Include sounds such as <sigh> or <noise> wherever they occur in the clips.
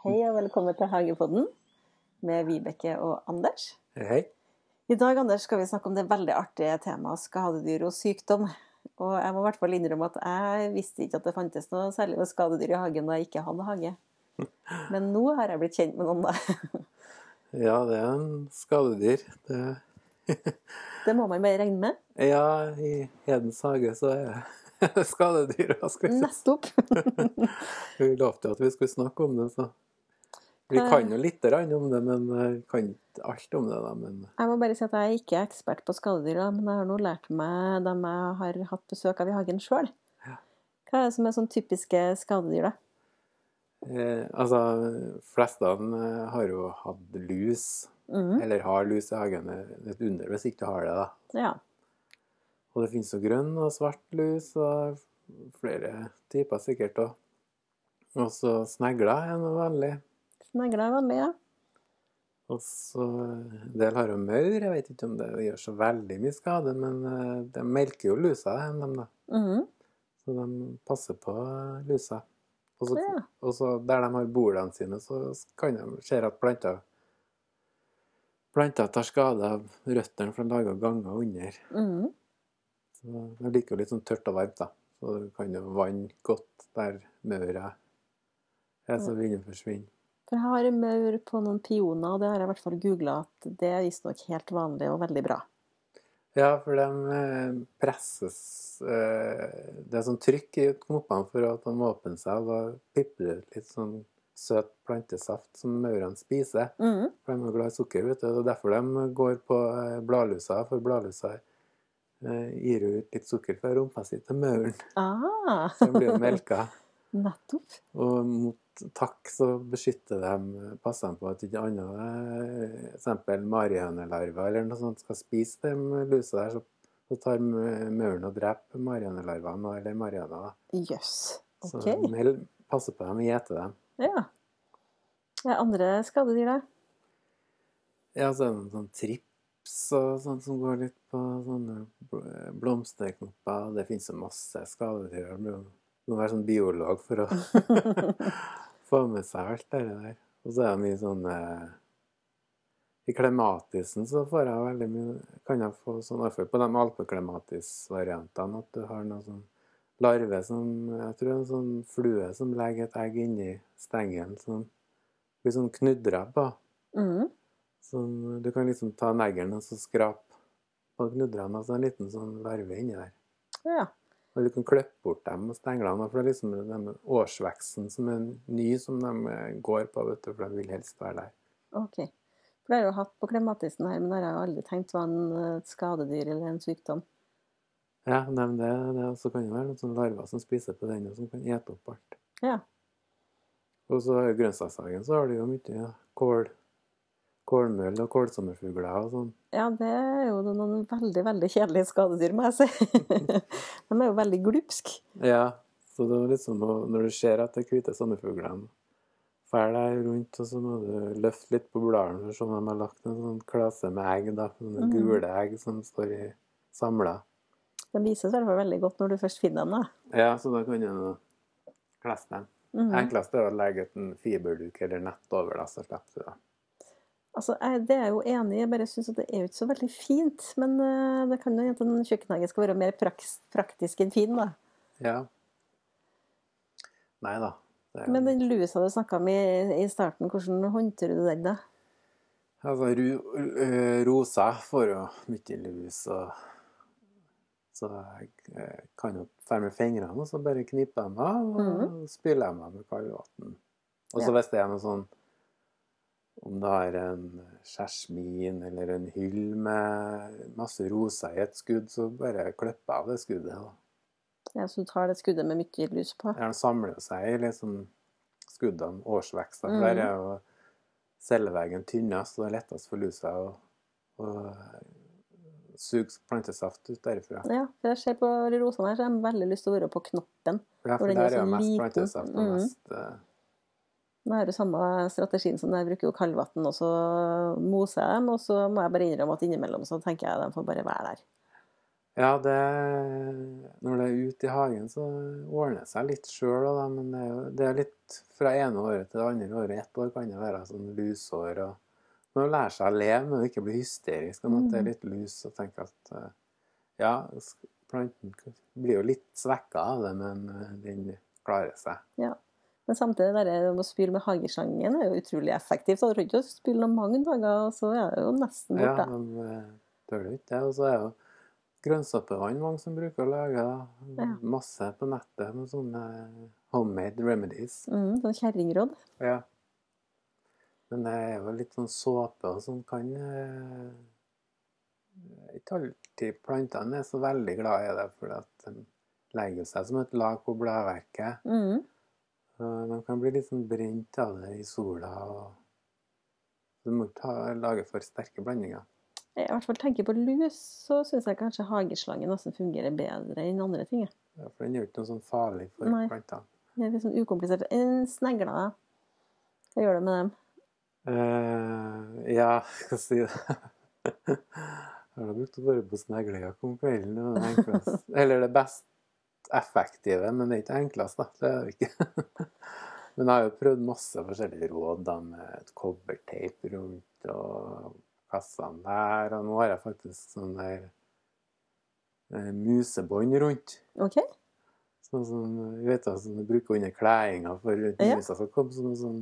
Hei og velkommen til Hagepodden med Vibeke og Anders. Hei. I dag Anders, skal vi snakke om det veldig artige temaet skadedyr og sykdom. Og jeg må i hvert fall innrømme at jeg visste ikke at det fantes noe særlig med skadedyr i hagen da jeg ikke hadde hage. Men nå har jeg blitt kjent med noen, da. <laughs> Ja, det er en skadedyr. Det, <laughs> Det må man bare regne med. ja, i Hedens hage så er det <laughs> skadedyr. hva skal. Nettopp. <laughs> Vi lovte at vi skulle snakke om det, så Vi kan jo litt om det, men vi kan ikke alt om det. da, men Jeg må bare si at jeg er ikke ekspert på skadedyr, men jeg har nå lært meg dem jeg har hatt besøk av i hagen sjøl. Hva er det som er sånn typiske skadedyr, da? eh, Altså, flestene dem har jo hatt lus, mm. eller har lus i hagen. Et under hvis ikke har det, da. Ja. Og det finnes jo grønn og svart lus, og flere typer sikkert òg. Og så snegler er noe vanlig. Snegler er vanlig, ja. Og så En del har jo maur. Jeg vet ikke om det gjør så veldig mye skade, men eh, de melker jo lusa, dem da. Mhm. Så de passer på lusa. Og så, Ja. og så der de har bordene sine, så kan de se at planter Planter tar skade av røttene, for de lager ganger under. Mhm. Så jeg liker jo litt sånn tørt og varmt, da. Så du kan jo vanne godt der maura er, så vinden forsvinner. For jeg har maur på noen pioner, og det har jeg i hvert fall googla at det er visstnok helt vanlig og veldig bra. Ja, for de eh, presses eh, Det er sånn trykk i knoppene for at de åpner seg, og da pipler det ut litt sånn søt plantesaft som maurene spiser. Mm. For de er glad i sukker, vet du. Det er derfor de går på eh, bladlusa, for bladlusa eh, gir hun ut litt sukker fra rumpa si til mauren. Ah, Så blir jo melka. <laughs> nettopp. Og mot takk så beskytter de Passer de på at ikke andre eh, eksempel marihønelarver eller noe sånt skal spise de lusa der, så, så tar mauren og dreper marihønelarvene eller marihøna. da. Jøss. Så de passer på dem og gjeter dem. Ja. Er andre skadedyr, der? Ja, så er det noen sånn trips og sånt som går litt på sånne blomsterknopper. Det finnes jo masse skadedyr. Det må være sånn biolog for å <laughs> få med seg alt det der. Og så er det mye sånn eh, I klematisen så får jeg veldig mye Kan jeg få sånn, iallfall på de alpeklematисvariantene, at du har noe sånn larve som Jeg tror det er en sånn flue som legger et egg inni stengelen som blir sånn knudra på. Mhm. Sånn, du kan liksom ta neglen og så skrape på knudderne. Altså en liten sånn verve inni der. Ja. Og du kan klippe bort dem og stenglene. For det er liksom den årsveksten som er ny, som de går på, vet du, for de vil helst være der. Ok. For det har jeg jo hatt på klematisen her, men det har jeg aldri tenkt var en eh, skadedyr eller en sykdom. Ja, nei, men det, det også kan jo være noen sånne larver som spiser på den, og som kan ete opp alt. Ja. Og så i grønnsakshagen så har du jo mye ja, kål, kålmøll og kålsommerfugler og sånn. Ja, det er jo noen veldig, veldig kjedelige skadedyr, må jeg si. <laughs> De er jo veldig glupske. Ja, så det er liksom å- når du ser at det er hvite sommerfuglene drar deg rundt, og så må du løfte litt på bladene for å se om de har lagt en sånn klase med egg, da. Sånne mm. gule egg som står i samla. De vises i hvert fall veldig godt når du først finner dem. da. Ja, så da kan du klesse dem. Mhm. Enklest er å legge et en fiberduk eller nett over, da, så slipper du det. Altså, jeg, Det er jeg jo enig i, jeg bare syns det er jo ikke så veldig fint. Men uh, det kan jo hende at en kjøkkenhage skal være mer praks, praktisk enn fin, da. Ja. Nei da. Er, Men den lusa du snakka om i, i starten, hvordan håndterer du den, da? Altså, ru, øh, rosa får jo mye lus, og så jeg eh, kan jo dra med fingrene og så bare knipe dem av og spyle dem av med kaldvann. Og så Ja. hvis det er noe sånn Om det har en sjersmin eller en hyll med masse roser i et skudd, så bare klippe av det skuddet. da. Ja, Så du tar det skuddet med mye lus på? Ja, den samler seg i liksom skuddene, årsvekster. For Mhm. der er jo celleveggen tynnest, og det er lettest for lusa å, å suge plantesaft ut derifra. Ja, for jeg ser på rosene her, så har de veldig lyst til å være på knoppen. Ja, for der er er jo mest liten. plantesaft og Mhm. mest eh, Nå har det jo samme strategien som jeg bruker jo kaldvann, og så moser jeg dem. Og så må jeg bare innrømme at innimellom så tenker jeg at de får bare være der. Ja, det Når det er ute i hagen, så ordner det seg litt sjøl, men det er, jo, det er litt fra ene året til det andre året. Ett år kan det være sånn lusår og Man må lære seg å leve med å ikke bli hysterisk om at det er litt lus, og tenke at eh, ja, planten blir jo litt svekka av det, men eh, den klarer seg. Ja. Men samtidig det der å spyle med hageslangen er jo utrolig effektivt. Du trenger ikke å spyle noen mange dager, og så er det jo nesten Ja, borte. men eh, tør du ikke det. Og så er jo grønnsåpevann mange som bruker å lage. Ja. Masse på nettet med sånne homemade remedies. Mm, sånn kjerringråd. Ja. Men det er jo litt sånn såpe og sånn kan eh, Ikke alltid plantene er så veldig glad i det, for at de legger seg som et lag på bladverket. Mm. De kan bli litt sånn brent av det i sola. Du må ikke lage for sterke blandinger. Jeg i hvert fall tenker på lus, så syns jeg kanskje hageslangen nesten fungerer bedre enn andre ting. Ja, for den er jo ikke noe sånn farlig for Nei. plantene. Det er litt sånn ukomplisert. En snegler? Hva gjør det med dem? Uh, ja, <laughs> hva skal si det? Jeg har brukt å være på sneglejakt om kvelden. det. <laughs> Eller det effektive, men det er ikke enklest, da. Det er det ikke. <laughs> Men jeg har jo prøvd masse forskjellige råd da, med et kobberteip rundt og kassene der. Og nå har jeg faktisk sånn der eh, musebånd rundt. OK? Sånn som du vet, sånn, du bruker under kledinga for at Ja. musa skal komme. Sånn sånn,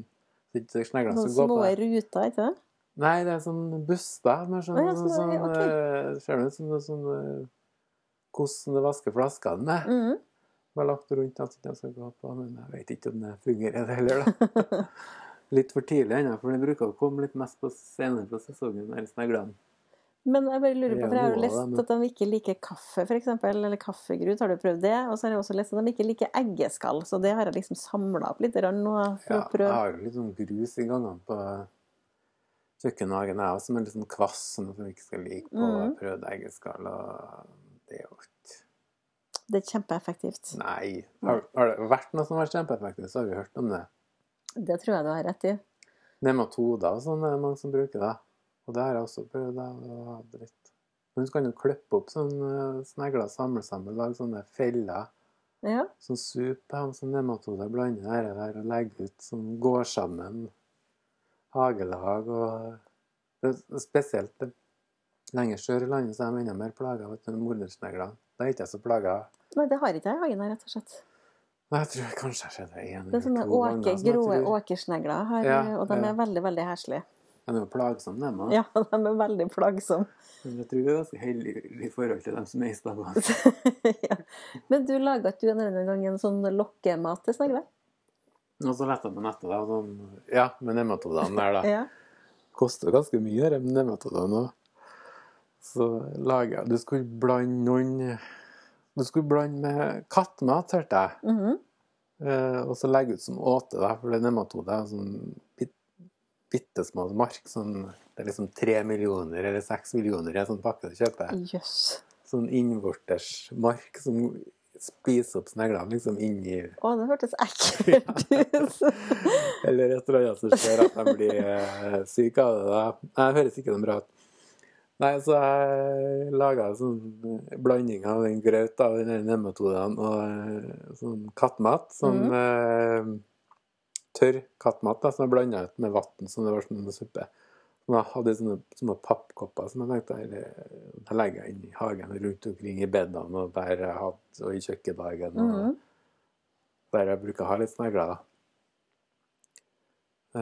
sånn, Noen små ruter, ikke det? Nei, det er sånn buster. Med sånn, Å ja, sånn, sånn, ja, ok. eh, Ser du ut som det sånn eh, Hvordan du vasker flaskene med. Mm. Var lagt rundt at de skal gå på, men jeg vet ikke om det fungerer det heller, da. <laughs> Litt for tidlig ennå, for det bruker å komme litt mest på senere på sesongen, de sneglene. Men jeg bare lurer på, for jeg har jo Ja, noe lest at de ikke liker kaffe, f.eks. Eller kaffegrut. Har du prøvd det? Og så har jeg også lest at de ikke liker eggeskall. Så det har jeg liksom samla opp litt grann nå for Ja, å jeg har jo litt sånn grus i gangene på kjøkkenhagen, jeg òg, som er litt sånn kvass, sånn at de ikke skal like på mm. prøvd eggeskall. Og det er jo ikke Det er kjempeeffektivt. Nei. Har, har det vært noe som har vært kjempeeffektivt, så har vi hørt om det. Det tror jeg du har rett i. Nematoder og sånn er det mange som bruker det. Og det har jeg også prøvd. Det. Men du kan jo klippe opp sånne snegler, samle sammen, lage sånne feller. Ja. Sånn sup av sånn nematoder, blande det der og legge ut som går sammen. Hagelag og det Spesielt det, lenger sør i landet så er de enda mer plaga av mordersnegler. Da er ikke jeg så plaga. Nei, det har ikke jeg i hagen her, rett og slett. Nei, jeg tror kanskje jeg sett det én er eller to ganger. Det er sånne tror- åkersnegler her, Ja, og de ja. er veldig, veldig heslige. De er jo plagsomme, dem òg. Ja, <laughs> de er veldig plagsomme. Men jeg tror vi er ganske heldige i forhold til dem som er i stabben. <laughs> ja. Men du laga ikke du en eller annen gang en sånn lokkemat til snegler? Og så lette jeg på nettet, da. Sånn, ja, med nematodene der, da. <laughs> Ja. Koster ganske mye, de nematodene òg. Så lager Du skulle blande noen Du skulle blande med kattemat, hørte jeg. Mhm. Eh, og så legge ut som åte, da, for det nematoder er sånn bit, bitte små mark. Sånn, det er liksom tre millioner eller seks millioner i en sånn pakke du kjøper. Yes. Sånn innvortes mark som spiser opp sneglene liksom inni Å, det hørtes ekkelt ut. Eller et eller annet som skjer at de blir eh, syke av det. Nei, det høres ikke noe bra ut. Nei, så jeg laga en sånn blanding av den grøt av den nematodene og eh, sånn kattmat. Sånn eh, tørr kattmat da, som jeg blanda ut med vann, som det var som en suppe. Og jeg hadde sånne små pappkopper som jeg tenkte jeg legger inn i hagen rundt omkring i bedene og der jeg hadde, og i kjøkkenhagen. Mm. Der jeg bruker å ha litt snegler, da.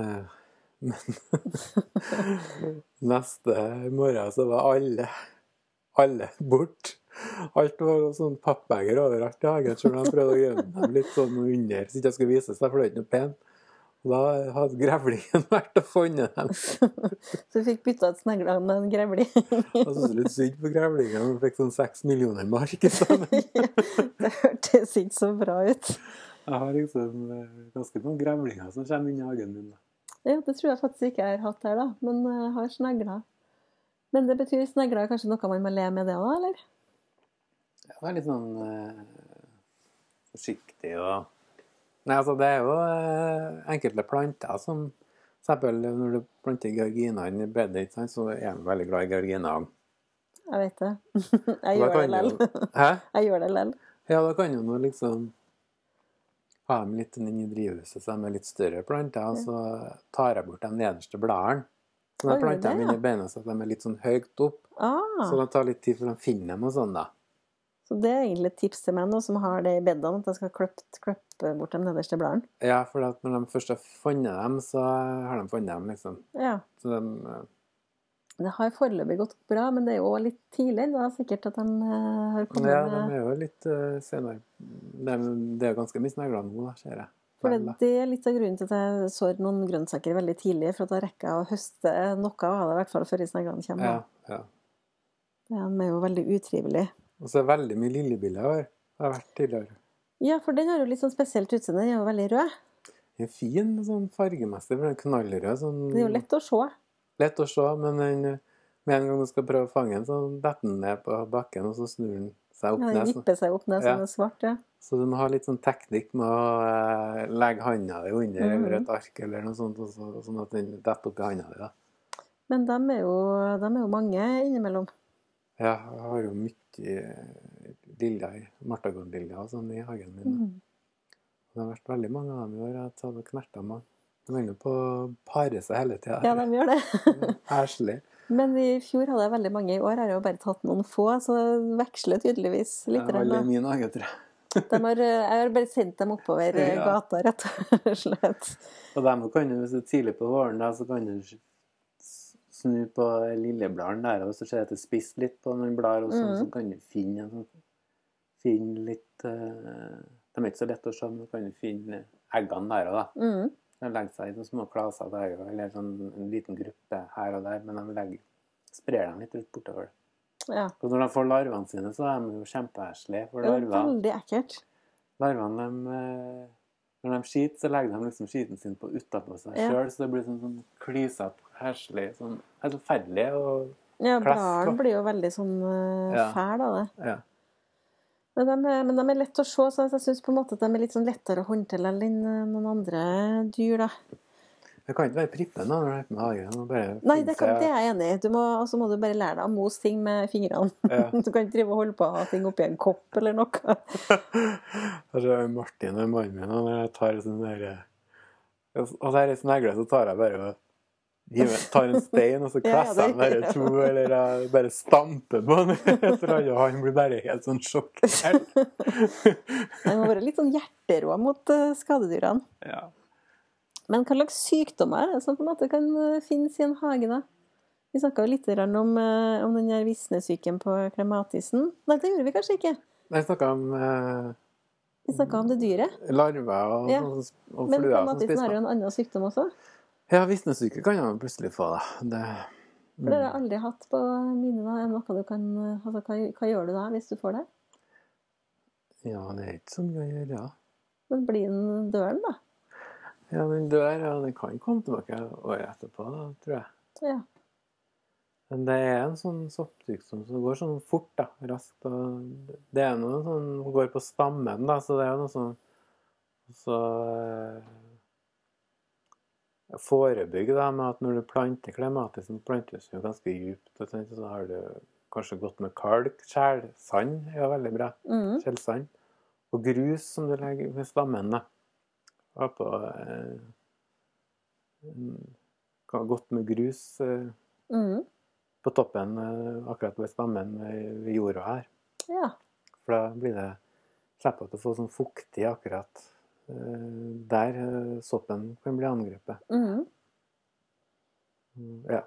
Eh, Men <laughs> neste morgen så var alle alle bort. Alt var sånn pappbeger overalt i hagen, selv om jeg prøvde å gjemme dem litt sånn under, så ikke jeg skulle vise seg, for det er ikke noe pent. Da hadde grevlingen <laughs> vært og funnet dem. <laughs> Så du fikk bytta ut snegler med en grevling. Jeg syntes litt synd på grevlingen, han fikk sånn seks millioner mark i sammen. det hørtes ikke så bra ut. Jeg har liksom eh, ganske mange grevlinger som kommer inn i hagen min. Ja, det tror jeg faktisk ikke jeg har hatt her, da. Men jeg har snegler. Men det betyr snegler er kanskje noe man må le med det òg, eller? Ja, det er litt sånn uh, forsiktig og Nei, altså, det er jo uh, enkelte planter som F.eks. når du planter georginene i bedet, så er de veldig glad i georginer. Jeg vet det. <laughs> Jeg gjør det likevel. Jeg gjør det likevel. Ja, da kan du liksom ha de litt inn i drivhuset, så de er litt større planter, og så tar jeg bort de nederste bladene. Så da jeg planter dem ja. beina så de er litt sånn høyt opp. Ah, Så det tar litt tid før de finner dem og sånn, da. så det er egentlig et tips til meg nå som har det i bedene, at jeg skal klippe, bort de nederste bladene. Ja, for når de først har funnet dem, så har de funnet dem, liksom. Ja. Så de, Det har foreløpig gått bra, men det er jo litt tidlig Det er sikkert at de eh, har kommet ja, de er jo litt uh, senere. Det er, det er ganske mye snegler nå, ser jeg. For det, det er litt av grunnen til at jeg sår noen grønnsaker veldig tidlig, for at da rekker jeg å høste noe av det, i hvert fall før sneglene kommer. Ja, ja. De er jo veldig utrivelige. Og så er det veldig mye lillebiller her. Det har vært tidligere. Ja, for den har jo litt sånn spesielt utseende. Den er jo veldig rød. Den er fin sånn fargemessig, for den er knallrød. Sånn, Det er jo lett å se. Lett å se, men den, med en gang du skal prøve å fange den, så detter den ned på bakken, og så snur den seg opp ned. Ja, den vipper seg opp ned Ja. som er svart. Ja. så du må ha litt sånn teknikk med å eh, legge handa di under Mhm. eller et ark eller noe sånt, så, sånn at den detter oppi handa di. da. Men de er, jo, de er jo mange innimellom. Ja, jeg har jo mye liljer, martagårdliljer og sånn i hagen min. Mm. Det har vært veldig mange av dem i år. Jeg har knerta mange. De holder på å pare seg hele tida. Ja, de gjør det. <laughs> Heslig. Men i fjor hadde jeg veldig mange. I år har jeg jo bare tatt noen få, så det veksler tydeligvis litt. Det er veldig mye min tror jeg. De har, jeg har bare sendt dem oppover <laughs> eh, Ja. gata, rett og slett. Og dem kan du, hvis du tidlig på våren, da, så kan du snu på lillebladene der, og så ser jeg at det spiser litt på noen blader, og så, mm. så kan du finne, sånn- finne litt uh, De er ikke så lett å se, men du kan finne eggene der òg, da. Mm. De legger seg i noen små klaser der, eller sånn en liten gruppe her og der, men de legger, sprer dem litt rundt bortover. Ja. Og når de får larvene sine, så er de jo kjempeheslige. For Det er veldig ekkelt. larvene, de, eh, når de skiter, så legger de liksom skiten sin på utapå seg Ja. sjøl, så det blir sånn, sånn klysete, heslig sånn Helt forferdelig. Og Ja, Klass, blir jo veldig sånn uh, Ja. fæle av det. ja. Men de, er, men de er lett å se, så jeg syns på de er litt sånn lettere å håndtere enn eh, noen andre dyr. da. Det kan ikke være prippen når du er med hagen. Nei, det, kan, det er jeg enig i. Og så må du bare lære deg å mose ting med fingrene. Ja. <laughs> Du kan ikke drive og holde på å ha ting oppi en kopp eller noe. <laughs> Altså, Martin og mannen min, og når jeg tar sånn der Og det er ei snegle, så tar jeg bare og tar en stein, og så <laughs> jeg det- bare to, eller jeg bare stamper på han. <laughs> og han blir bare helt sånn sjokkert. <laughs> Han må være litt sånn hjerterå mot eh, skadedyrene. Ja. Men hva slags sykdommer er det som på en måte kan eh, finnes i en hage, da? Vi snakka litt om, eh, om den der visnesyken på klematisen. Nei, det gjorde vi kanskje ikke. Jeg snakka om eh, Vi snakka om det dyret. larver og, Ja. og, fluer Men spiser. Men klematisen har jo en annen sykdom også. Ja, visnesyke kan jeg plutselig få, da. Det, mm. det har jeg aldri hatt på mine. kan, altså, hva, hva gjør du da hvis du får det? ja, det er ikke så mye å gjøre. ja. Men blir den døren, da? Ja, den dør, og den kan komme tilbake året etterpå, da, tror jeg. Ja. Men det er en sånn soppsykdom som går sånn fort, da, raskt. Og det er noe sånn som går på stammen, da, så det er noe sånn Så Forebygge det med at når du planter klematis, så plantes den ganske djupt. og sånn, Så har du kanskje gått med kalk. Skjælsand er jo veldig bra. Mm. Skjellsand. Og grus som du legger ved stammen. har på eh, Godt med grus eh, Mm. på toppen eh, akkurat ved stammen ved, jorda her. Ja. For da blir det Slipper at du får sånn fuktig akkurat der eh, soppen kan bli angrepet. Mm. Mm, Ja.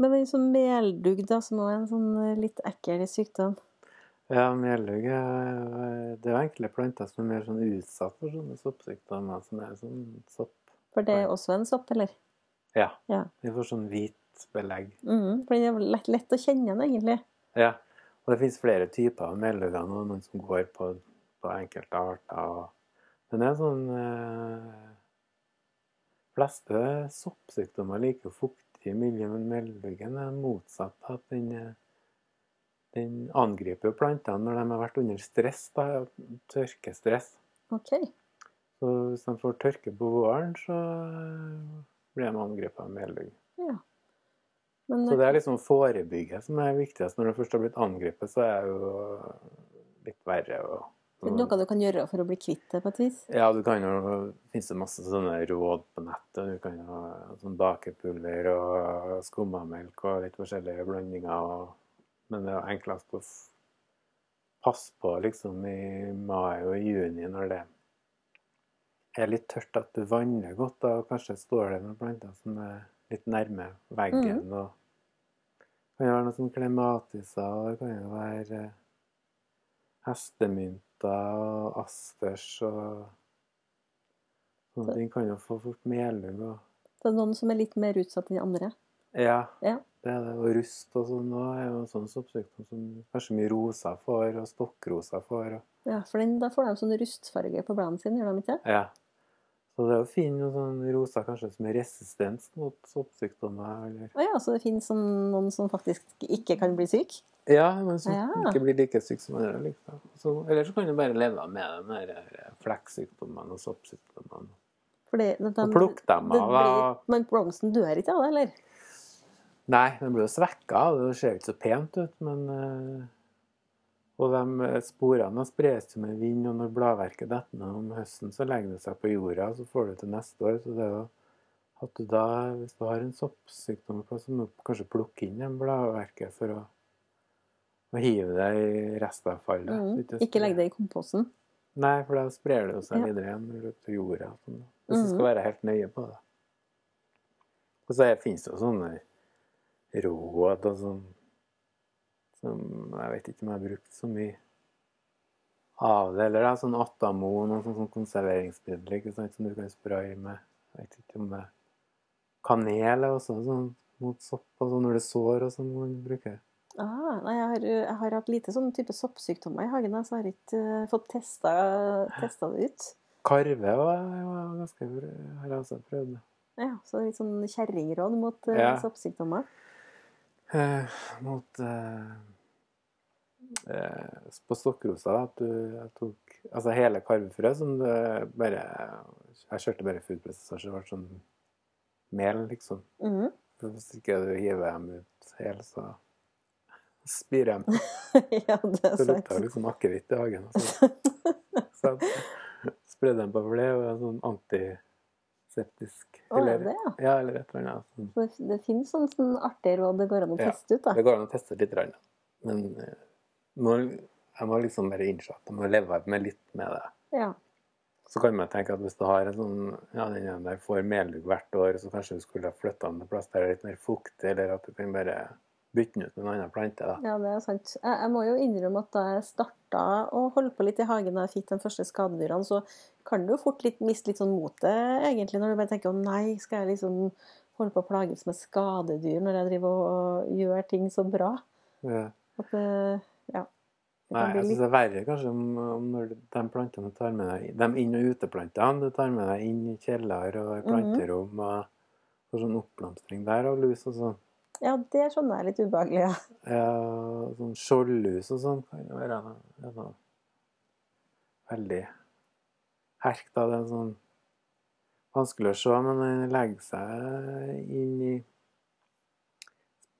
Men den sånn meldugg, da, som også er en sånn eh, litt ekkel sykdom. Ja, meldugg er- Det er jo enkelte planter som er mer sånn utsatt for sånne soppsykdommer. Som er sånn sopp... For det er også en sopp, eller? Ja. Ja. De får sånn hvit belegg. Mm. For den er lett, lett å kjenne igjen, egentlig. Ja. Og det finnes flere typer av meldugger og noen som går på, på enkelte arter. Men det er sånn eh... fleste soppsykdommer liker fuktige fuktig miljø, men melbyggen er motsatt. At den, eh, den angriper plantene når de har vært under stress, da, tørkestress. OK. Så hvis de får tørke på våren, så eh, blir de angrepet av melbygg. Ja. Men Så det er liksom forebygget forebygge som er viktigst. Når du først har blitt angrepet, så er det jo litt verre. å- det er noe du kan gjøre for å bli kvitt det på et vis. Ja, du kan jo finnes masse sånne råd på nettet. Du kan ha sånn bakepulver og skummamelk og litt forskjellige blandinger. Og, men det er enklest å passe på liksom i mai og juni når det er litt tørt, at du vanner godt. Da og kanskje står det noen planter som er litt nærme veggen. og Det kan jo være som klematiser, det kan jo være hestemynter og asters og sånne ting kan jo få fort melung. og Det er noen som er litt mer utsatt enn de andre. Ja, Ja. det er det. Og rust og sånn òg er jo en sånn soppsykdom som kanskje mye roser får, og stokkroser får. Og, Ja, for den, da får de sånn rustfarge på bladene sine, gjør de ikke? ja. Så det er å finne noen sånne roser kanskje som er resistens mot soppsykdommer. Eller Ah, ja, så det finnes sånn, noen som faktisk ikke kan bli syk? Ja, men som Ja. ikke blir like syk som andre. Liksom. Så, eller så kan du bare leve med de der eh, flekksykdommene og soppsykdommene. Og plukke dem av. blir, men blomsten dør ikke av det, eller? Nei, den blir jo svekka. Det ser ikke så pent ut, men eh, Og de eh, sporene spres jo med vind, og når bladverket detter ned om høsten, så legger det seg på jorda, og så får du til neste år. Så det er jo at du da, hvis du har en soppsykdom, så må du kanskje plukke inn en bladverket for å, å hive det i restavfallet. Mm. ikke Ikke legg det i komposten. Nei, for da sprer det seg Ja. videre igjen på jorda. og Sånn. Hvis du skal være helt nøye på det. Og så finnes det jo sånne råd og sånn som Jeg vet ikke om jeg har brukt så mye av det. Eller det er sånn Atamon og sånn, sånn konserveringsmiddel ikke sant, som du kan spraye med. Jeg vet ikke om det Kanel er også sånn mot sopp og sånn når det sår og sånn man bruker. Ah, nei, jeg har, jeg har hatt lite sånn type soppsykdommer i hagen, så jeg har ikke uh, fått testa, testa det ut. Karve var, ganske har jeg også prøvd. Ja, så litt sånn kjerringråd mot uh, Ja. soppsykdommer. Eh, mot eh, eh, På stokkrosa, at du jeg tok altså hele karvefrø som du bare Jeg kjørte bare foodprosessor, det ble sånn mel, liksom. Mm -hmm. Hvis ikke du hiver dem ut hele, så spyr de. <laughs> ja, det er Så Det lukta liksom akevitt i hagen. <laughs> Så, Så jeg spredde den på for det er sånn antiseptisk. Å, er Eller, det, ja. ja, eller et eller annet. Sånn. Så det, det finnes sånn, sånn artig råd det går an å Ja, teste ut, da. Det går an å teste litt, rann, men eh, jeg må liksom bare innse at jeg må leve med litt med det. Ja. Så kan man tenke at hvis du har en sånn ja, den ene der får meldugg hvert år, så kanskje du skulle ha flytta den til plass der det er litt mer fuktig, eller at du kan bare bytte den ut med en annen plante. da. Ja, det er sant. Jeg, jeg må jo innrømme at da jeg starta å holde på litt i hagen da jeg fikk de første skadedyrene, så kan du jo fort litt, miste litt sånn motet, egentlig, når du bare tenker å nei, skal jeg liksom holde på å plages med skadedyr når jeg driver og, og gjør ting så bra? Ja. At det, ja. Nei, jeg syns det er verre kanskje om, om når de plantene du tar med deg De inn- og uteplantene du tar med deg inn i kjeller og i planterom og får sånn oppblomstring der av lus og sånn. Ja, det skjønner jeg er litt ubehagelig, ja. Ja, sånn skjoldlus og sånn kan jo være noe, veldig herk, da. Det er sånn vanskelig å se, men den legger seg inn i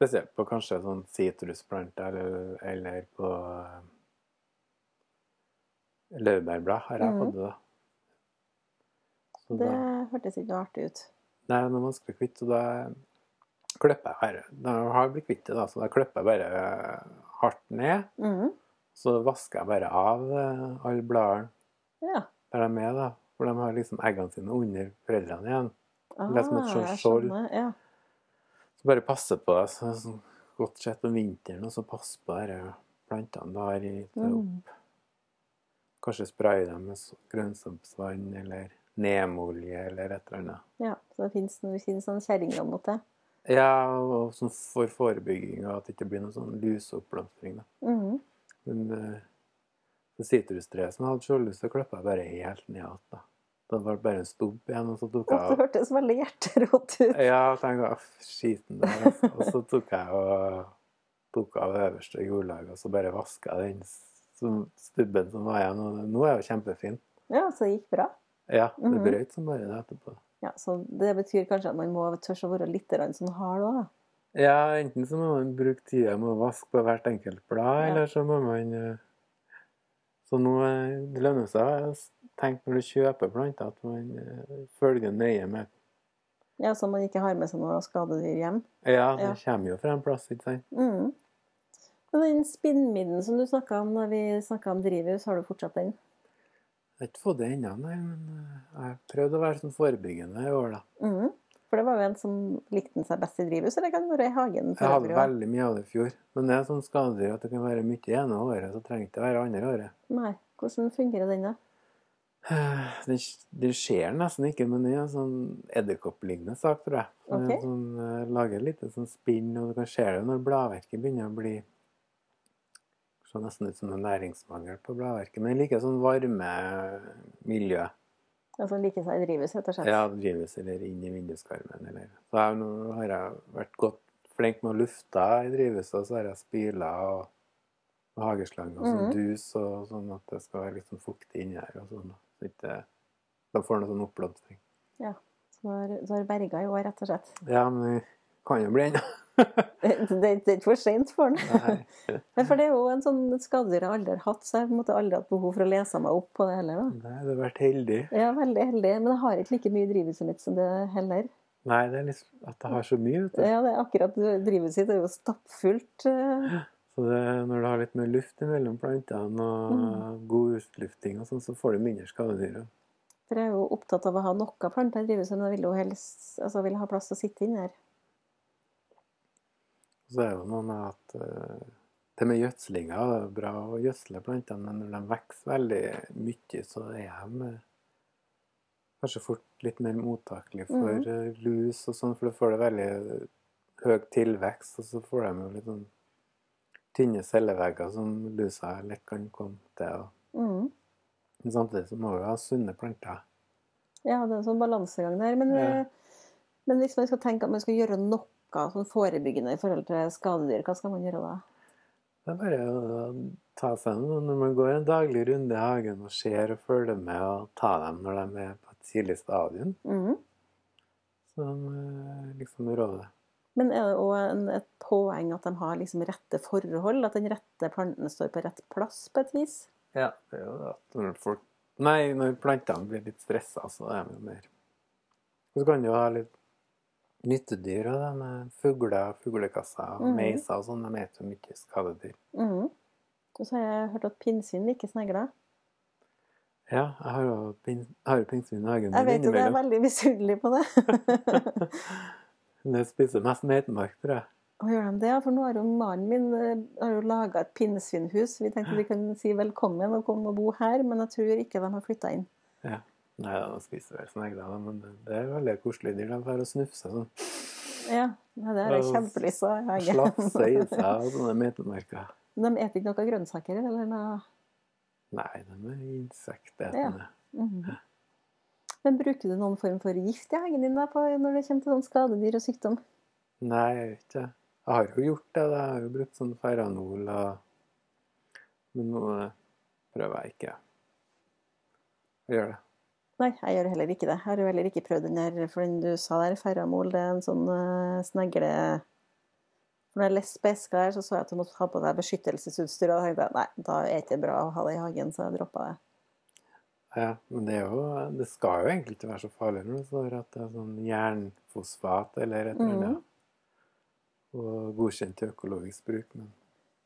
Spesielt på kanskje sånn sitrusplanter eller, eller på eh, laurbærblad har jeg Mhm. fått det. da. Så Det da- hørtes ikke noe artig ut. Nei, det er vanskelig å kvitte, så da klipper her. Da har jeg blitt kvitt det, da, så da klipper jeg bare hardt ned. Mm. Så vasker jeg bare av eh, alle bladene Ja. der de er, da. For de har liksom eggene sine under foreldrene igjen. Ah, Det er som et sånt jeg skjold. Ja. Så bare passe på det. Så, så godt sett om vinteren, og så passe på disse plantene du har i opp. Mm. Kanskje spraye dem med grønnsaksvann eller nemolje eller et eller annet. ja. Så det finnes, sånn kjerringråd mot det. Ja, og sånn for forebygging av at det ikke blir noen sånn luseoppblomstring. Mm Mhm. Men det sitrustreet som hadde sjøllyst til å klippe, jeg bare helt ned igjen. da. Det var bare en stubb igjen, og så tok jeg Å, det hørtes veldig hjerterått ut. Ja, jeg, «Aff, skiten der. altså». Og så tok jeg og tok av øverste jordlaget, og så bare vaska den som- stubben som var igjen. Og nå er det jo kjempefin. Ja, så det gikk bra. Ja, det Mhm. brøt som bare det etterpå. Ja, så Det betyr kanskje at man må tørre å være litt sånn hard òg, da. Ja, enten så må man bruke tida med å vaske på hvert enkelt blad, Ja. eller så må man eh, Så nå eh, det lønner seg å tenke når du kjøper planter, at man eh, følger nøye med. Ja, Så man ikke har med seg noe skadedyr hjem. Ja, det Ja. kommer jo fra en plass, ikke sant? Mm. Men den spinnmidden som du snakka om da vi snakka om drivhus, har du fortsatt den? Jeg har ikke fått det ennå, nei, men eh, jeg har prøvd å være sånn forebyggende i år, da. Mm. For det var jo en som likte den seg best i drivhus, eller kan det være i hagen? Jeg hadde veldig mye av det i fjor. Men det er sånn skadedyr at det kan være mye ene året, så trenger det ikke være andre året. Nei. Hvordan fungerer den, da? <sighs> Den, den skjer nesten ikke, men det er en sånn edderkopplignende sak, tror jeg. Den er Ok. Sånn, eh, lager litt sånn spinn, og du kan se det når bladverket begynner å bli Så nesten ut som en næringsmangel på bladverket. Men jeg liker sånn varme miljø. Altså like seg i drivhuset, rett og slett? Ja, drivhus eller inn i vinduskarmen eller Så jeg, nå har jeg vært godt flink med å lufte i drivhuset, og så har jeg spyla og, og hageslange og sånn Mhm. dus, og sånn at det skal være litt sånn fuktig inni her og sånn. Så ikke de får noe sånn oppblomstring. Så du har, har berga i år, rett og slett? Ja, men det kan jo bli ennå. Det, er ikke for seint for den. <laughs> Men for det er jo en sånn skadedyr jeg aldri har hatt, så jeg har aldri hatt behov for å lese meg opp på det heller. da. Nei, du har vært heldig. Er veldig heldig, men jeg har ikke like mye drivhuset mitt som det heller. Nei, det er litt at det har så mye, vet du. Ja, det er akkurat Drivhuset sitt er jo stappfullt. eh, Så det, når du har litt mer luft mellom plantene og Mm. god utlufting og sånn, så får du mindre skadedyr. For jeg er jo opptatt av å ha noe planter i drivhuset, men jeg vil jo helst altså, vil ha plass til å sitte inne her. Og så er det jo noe med at uh, det med gjødslinga det er bra å gjødsle plantene, men når de vokser veldig mye, så er de eh, kanskje fort litt mer mottakelige for mm. eh, lus og sånn, for du får det veldig høy tilvekst, og så får de jo litt sånn tynne cellevegger som lusa lett kan komme til. Mm. men samtidig så må vi ha sunne planter. Ja, det er en sånn balansegang der. Men, Ja. Men hvis man skal tenke at man skal gjøre noe sånn forebyggende i forhold til skadedyr, hva skal man gjøre da? Det er bare å ta seg en når man går en daglig runde i hagen og ser og følger med, og ta dem når de er på et tidlig stadium. Mhm. Som eh, liksom rådet. Men er det òg et poeng at de har liksom rette forhold? At den rette planten står på rett plass på et vis? Ja, det er jo at når folk Nei, når plantene blir litt stressa, så er de jo mer så kan du ha litt nyttedyr og denne med fugler, fuglekasser, Mhm. meiser og sånn. De spiser jo mye skadedyr. Mhm. Og så har jeg hørt at pinnsvin liker snegler. Ja, jeg har jo pin, pinnsvin i hagen Jeg vet jo det er veldig misunnelig på det. <laughs> Det spiser mest meitemark, tror jeg. Og gjør de det? For nå har jo mannen min eh, har jo laga et pinnsvinhus. Vi tenkte vi kunne si velkommen og komme og bo her, men jeg tror ikke de har flytta inn. Nei, de spiser vel snegler, da, men det er veldig koselige dyr. De får snufse sånn. Ja, nei, det har jeg kjempelyst til. hage. Slafse i seg og sånne metemerker. De spiser ikke noe grønnsaker eller noe Nei, de er insektetende. Mhm. Men bruker du noen form for gift i hagen din da, på, når det kommer til sånn skadedyr og sykdom? Nei, jeg vet ikke. Jeg har jo gjort det. da. Jeg har jo brukt sånn Ferranol og Men nå eh, prøver jeg ikke å gjøre det. Nei, jeg gjør heller ikke det. Jeg har jo heller ikke prøvd den der, for den du sa der, ferramol, det er en sånn uh, snegle... Når jeg leste på eska der, så så jeg at du måtte ha på deg beskyttelsesutstyr, og da tenkte jeg nei, da er det ikke bra å ha det i hagen, så jeg droppa det. Ja, men det, er jo, det skal jo egentlig ikke være så farlig når det står at det er sånn jernfosfat eller et eller annet. Og godkjent til økologisk bruk. Men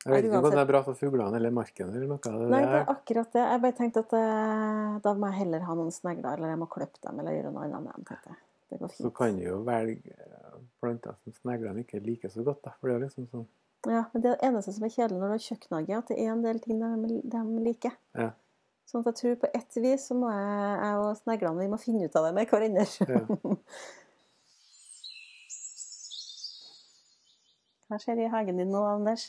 jeg vet ikke om det er bra for fuglene eller marken eller noe. Det Nei, det er, akkurat det. Jeg bare tenkte at uh, da må jeg heller ha noen snegler, eller jeg må klippe dem, eller gjøre noe annet med dem, tenkte jeg. Det går så kan du jo velge eh, planter som sneglene ikke liker så godt. Da. For det er liksom sånn Ja, men det eneste som er kjedelig når du har kjøkkenhage, at det er en del ting de, de liker. Ja. Sånn at jeg tror på ett vis så må jeg, jeg og sneglene vi må finne ut av det med hverandre. Ja. <laughs> Hva skjer i hagen din nå, Anders?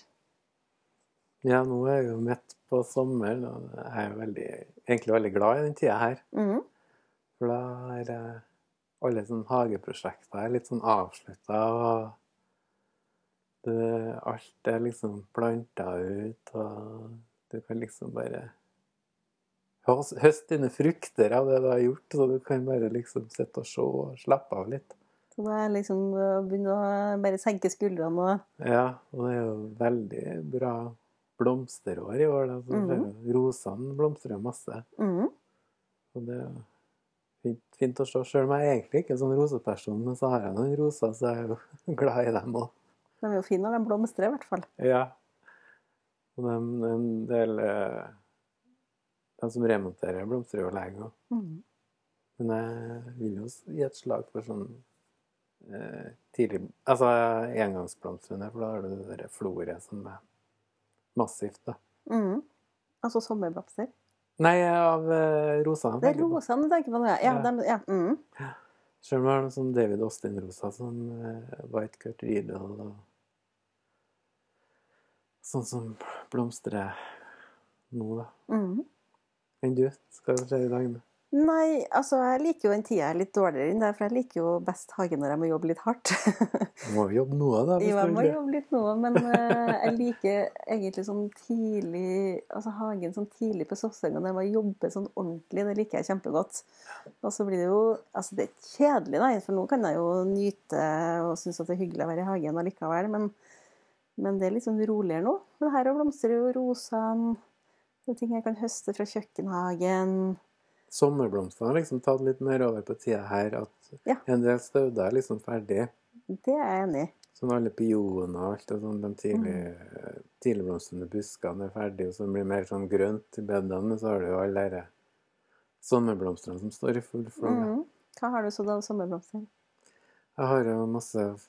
Ja, nå er jeg jo midt på sommeren, og jeg er veldig, egentlig veldig glad i den tida her. Mm. For da er alle sånne hageprosjekter er litt sånn avslutta, og det, alt er liksom planta ut, og du kan liksom bare høste dine frukter av det du har gjort, så du kan bare liksom sitte og se og slappe av litt. Så da er liksom å begynne å bare senke skuldrene og Ja, og det er jo veldig bra blomsterår i år. Da. Så Mhm. Rosene blomstrer jo masse. mm, Og det er fint, fint å se. Selv om jeg egentlig ikke er sånn roseperson, men så har jeg noen roser, så jeg er jo <laughs> glad i dem òg. De er jo fine når de blomstrer, i hvert fall. Ja. Og de, en del eh, De som remonterer, blomstrer jo lenge òg. Mm. Men jeg vil jo gi et slag for sånn eh, tidlig Altså engangsblomstrene, for da har du det derre floret som er massivt, da. Mm. Altså sommerblomster. Nei, av uh, rosene. Det er rosa, rosene du tenker på nå, ja. ja, Ja. ja. Mm. Selv om det er noen sånn David Austin-rosa, sånn uh, White Curt Riedel og Sånn som blomstrer nå, da. Mm. Enn du? Skal du se i dag? Nei, altså jeg liker jo den tida litt dårligere enn det, for jeg liker jo best hage når jeg må jobbe litt hardt. <laughs> Du må jo jobbe noe, da. Jo, jeg må jobbe litt noe, men uh, jeg liker egentlig sånn tidlig Altså hagen sånn tidlig på sesongen når jeg må jobbe sånn ordentlig. Det liker jeg kjempegodt. Og så blir det jo Altså, det er kjedelig, da, for nå kan jeg jo nyte og synes at det er hyggelig å være i hagen allikevel, men, men det er litt sånn roligere nå. Men her blomstrer jo rosene. Det er ting jeg kan høste fra kjøkkenhagen. Sommerblomstene har liksom tatt litt mer over på tida her. At Ja. en del stauder er liksom ferdig. Det er jeg enig i. Sånn alle pioner og alt det sånn, de tidlig, Mm. tidligblomstrende buskene er ferdige, og så blir det mer sånn grønt i bedene. Men så har du jo alle de sommerblomstene som står i full flom. Mm. Hva har du så av sommerblomster? Jeg har jo masse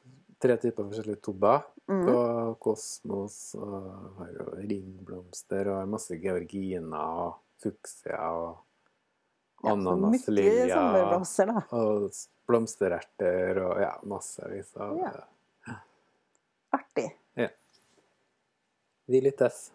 tre typer forskjellige tobber. Mm. Og kosmos, og har jo ringblomster, og har masse georginer og fuksia og Ananas, ja, lilja og blomstererter og ja, massevis av ja. Artig. Ja. Vi lyttes.